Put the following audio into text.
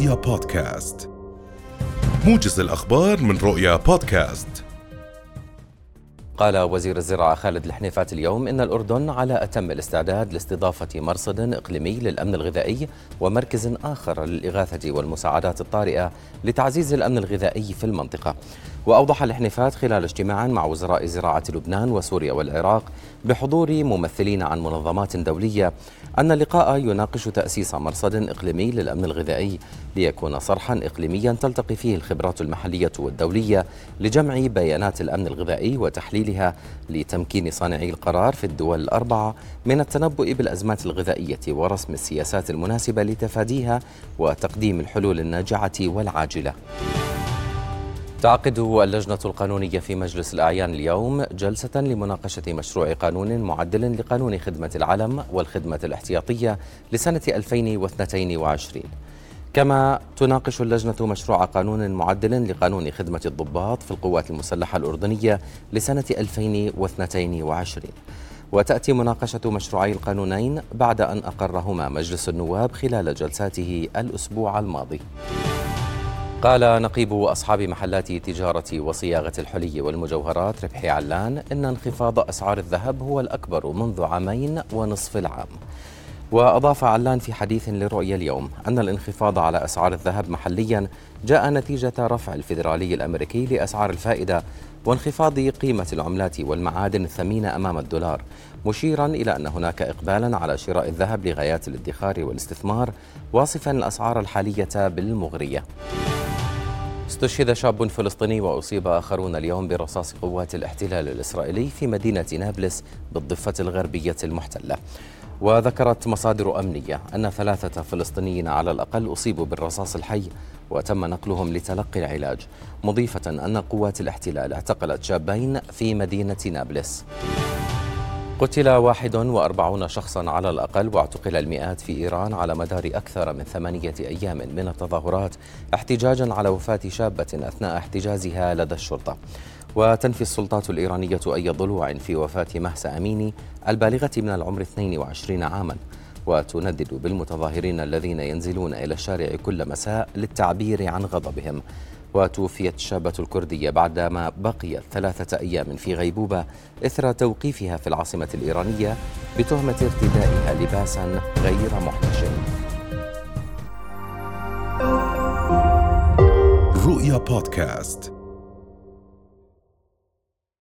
رؤيا بودكاست. موجز الأخبار من رؤيا بودكاست. قال وزير الزراعة خالد الحنيفات اليوم إن الأردن على أتم الاستعداد لاستضافة مرصد إقليمي للأمن الغذائي ومركز آخر للإغاثة والمساعدات الطارئة لتعزيز الأمن الغذائي في المنطقة. وأوضح الحنيفات خلال اجتماع مع وزراء زراعة لبنان وسوريا والعراق بحضور ممثلين عن منظمات دولية أن اللقاء يناقش تأسيس مرصد إقليمي للأمن الغذائي ليكون صرحا إقليميا تلتقي فيه الخبرات المحلية والدولية لجمع بيانات الأمن الغذائي وتحليلها لتمكين صانعي القرار في الدول الأربعة من التنبؤ بالأزمات الغذائية ورسم السياسات المناسبة لتفاديها وتقديم الحلول الناجعة والعاجلة. تعقد اللجنة القانونية في مجلس الأعيان اليوم جلسة لمناقشة مشروع قانون معدل لقانون خدمة العلم والخدمة الاحتياطية لسنة 2022 كما تناقش اللجنة مشروع قانون معدل لقانون خدمة الضباط في القوات المسلحة الأردنية لسنة 2022 وتأتي مناقشة مشروعي القانونين بعد أن أقرهما مجلس النواب خلال جلساته الأسبوع الماضي. قال نقيب أصحاب محلات تجارة وصياغة الحلي والمجوهرات ربحي علان إن انخفاض أسعار الذهب هو الأكبر منذ عامين ونصف العام. وأضاف علان في حديث لرؤية اليوم أن الانخفاض على أسعار الذهب محليا جاء نتيجة رفع الفيدرالي الأمريكي لأسعار الفائدة وانخفاض قيمة العملات والمعادن الثمينة أمام الدولار مشيرا إلى أن هناك إقبالا على شراء الذهب لغايات الادخار والاستثمار واصفا الأسعار الحالية بالمغرية. استشهد شاب فلسطيني وأصيب آخرون اليوم برصاص قوات الاحتلال الإسرائيلي في مدينة نابلس بالضفة الغربية المحتلة. وذكرت مصادر أمنية أن ثلاثة فلسطينيين على الأقل أصيبوا بالرصاص الحي وتم نقلهم لتلقي العلاج مضيفة أن قوات الاحتلال اعتقلت شابين في مدينة نابلس. قتل 41 شخصا على الأقل واعتقل المئات في إيران على مدار أكثر من ثمانية أيام من التظاهرات احتجاجا على وفاة شابة أثناء احتجازها لدى الشرطة. وتنفي السلطات الإيرانية أي ضلوع في وفاة مهسا أميني البالغة من العمر 22 عاما. وتندد بالمتظاهرين الذين ينزلون إلى الشارع كل مساء للتعبير عن غضبهم. وتوفيت الشابة الكردية بعدما بقيت ثلاثة أيام في غيبوبة إثر توقيفها في العاصمة الإيرانية بتهمة ارتدائها لباسا غير محتشم. رؤيا بودكاست.